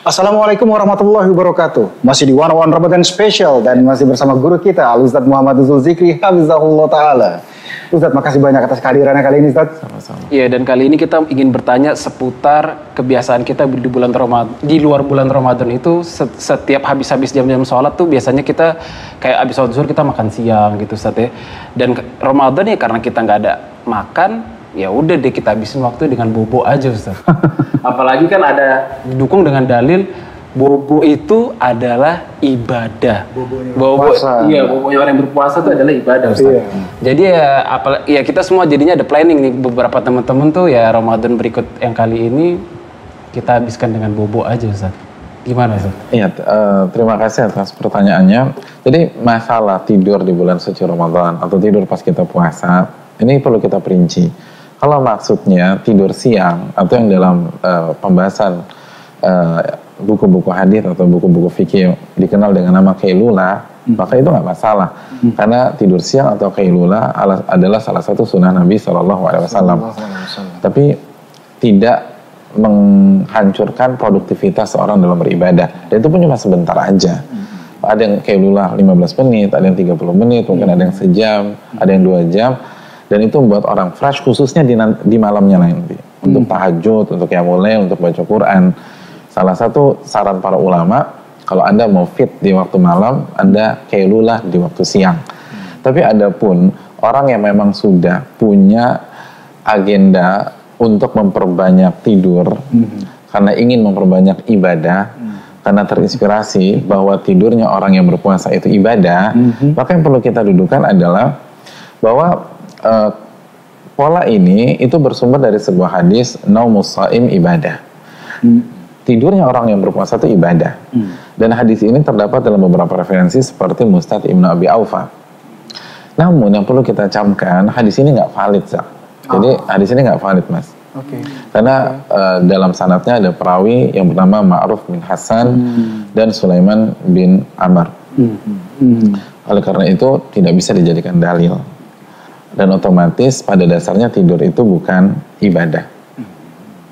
Assalamualaikum warahmatullahi wabarakatuh. Masih di One One Ramadan Special dan masih bersama guru kita Al Ustadz Muhammad Zulzikri Hafizahullah Ta'ala. Ustadz, makasih banyak atas kehadirannya kali ini Ustadz. Sama-sama. Iya, dan kali ini kita ingin bertanya seputar kebiasaan kita di bulan Ramadan, di luar bulan Ramadan itu setiap habis-habis jam-jam sholat tuh biasanya kita kayak habis sholat zuhur kita makan siang gitu Ustadz ya. Dan Ramadan ya karena kita nggak ada makan, ya udah deh kita habisin waktu dengan bobo aja Ustaz. Apalagi kan ada didukung dengan dalil bobo itu adalah ibadah. Bobonya bobo, berpuasa. Iya, bobonya orang yang berpuasa itu adalah ibadah Ustaz. Iya. Jadi ya apa ya kita semua jadinya ada planning nih beberapa teman-teman tuh ya Ramadan berikut yang kali ini kita habiskan dengan bobo aja Ustaz. Gimana Ustaz? Iya, uh, terima kasih atas pertanyaannya. Jadi masalah tidur di bulan suci Ramadan atau tidur pas kita puasa, ini perlu kita perinci kalau maksudnya tidur siang atau yang dalam uh, pembahasan uh, buku-buku hadis atau buku-buku fikih dikenal dengan nama kailula, hmm. maka itu nggak masalah hmm. karena tidur siang atau kailula adalah salah satu sunnah Nabi Shallallahu Alaihi Wasallam. Tapi tidak menghancurkan produktivitas seorang dalam beribadah. Dan itu pun cuma sebentar aja. Hmm. Ada yang kailula 15 menit, ada yang 30 menit, mungkin hmm. ada yang sejam, hmm. ada yang dua jam dan itu membuat orang fresh khususnya di, di malamnya nanti untuk hmm. tahajud, untuk yang mulai, untuk baca Quran. Salah satu saran para ulama kalau anda mau fit di waktu malam, anda kailulah di waktu siang. Hmm. Tapi ada pun orang yang memang sudah punya agenda untuk memperbanyak tidur hmm. karena ingin memperbanyak ibadah. Hmm karena terinspirasi bahwa tidurnya orang yang berpuasa itu ibadah, mm -hmm. maka yang perlu kita dudukan adalah bahwa uh, pola ini itu bersumber dari sebuah hadis naumus saim ibadah. Hmm. Tidurnya orang yang berpuasa itu ibadah. Hmm. Dan hadis ini terdapat dalam beberapa referensi seperti Mustad Ibnu Abi Aufa. Namun yang perlu kita camkan, hadis ini nggak valid, Zak. Jadi oh. hadis ini nggak valid, Mas. Okay. Karena okay. Uh, dalam sanatnya ada perawi yang bernama Ma'ruf bin Hasan hmm. dan Sulaiman bin Amr. Hmm. Hmm. Oleh karena itu tidak bisa dijadikan dalil dan otomatis pada dasarnya tidur itu bukan ibadah.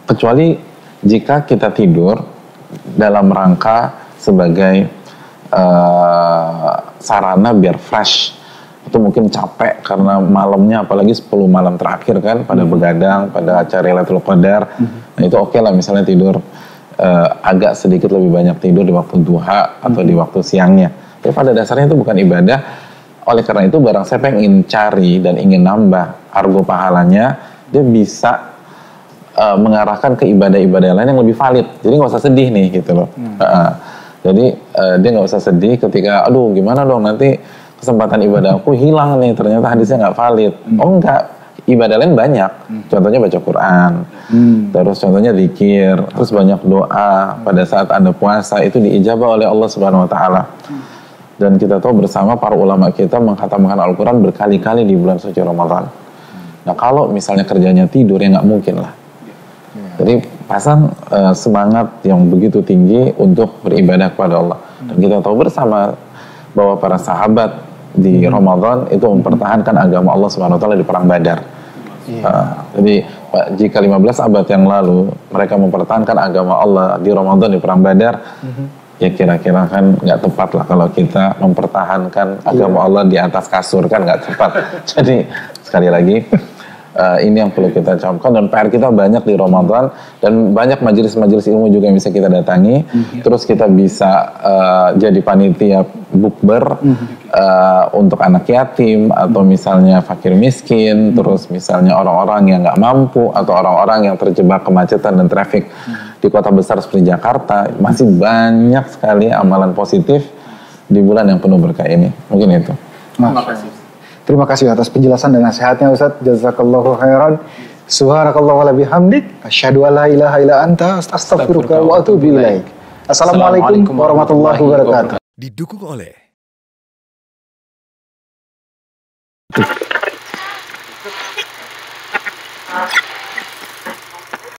Kecuali jika kita tidur dalam rangka sebagai uh, sarana biar fresh itu mungkin capek karena malamnya apalagi 10 malam terakhir kan pada hmm. begadang pada acara Lailatul Qadar hmm. nah itu oke okay lah misalnya tidur uh, agak sedikit lebih banyak tidur di waktu duha atau hmm. di waktu siangnya tapi pada dasarnya itu bukan ibadah oleh karena itu barang siapa yang ingin cari dan ingin nambah argo pahalanya, dia bisa uh, mengarahkan ke ibadah-ibadah lain yang lebih valid. Jadi nggak usah sedih nih gitu loh. Hmm. Uh, jadi uh, dia nggak usah sedih ketika, aduh gimana dong nanti kesempatan ibadahku hilang nih ternyata hadisnya nggak valid. Hmm. Oh enggak, ibadah lain banyak. Hmm. Contohnya baca Quran, hmm. terus contohnya zikir, terus banyak doa hmm. pada saat anda puasa itu diijabah oleh Allah Subhanahu Wa Taala. Hmm dan kita tahu bersama para ulama kita menghatamkan Al-Quran berkali-kali di bulan suci Ramadan. Nah kalau misalnya kerjanya tidur ya nggak mungkin lah. Jadi pasang uh, semangat yang begitu tinggi untuk beribadah kepada Allah. Dan kita tahu bersama bahwa para sahabat di Ramadan itu mempertahankan agama Allah Subhanahu wa taala di perang Badar. Uh, jadi jika 15 abad yang lalu mereka mempertahankan agama Allah di Ramadan di perang Badar, ya kira-kira kan nggak tepat lah kalau kita mempertahankan yeah. agama Allah di atas kasur kan nggak tepat. Jadi sekali lagi uh, ini yang perlu kita camkan dan PR kita banyak di Ramadan dan banyak majelis-majelis ilmu juga yang bisa kita datangi. Mm-hmm. Terus kita bisa uh, jadi panitia bukber mm-hmm. uh, untuk anak yatim atau misalnya fakir miskin, mm-hmm. terus misalnya orang-orang yang nggak mampu atau orang-orang yang terjebak kemacetan dan traffic. Mm-hmm di kota besar seperti Jakarta masih banyak sekali amalan positif di bulan yang penuh berkah ini. Mungkin itu. Terima kasih. Terima kasih atas penjelasan dan nasihatnya Ustaz. Jazakallahu khairan. Subhanakallah wa bihamdik. Asyhadu an la ilaha illa anta astaghfiruka wa atubu ilaik. Assalamualaikum warahmatullahi wabarakatuh. Didukung oleh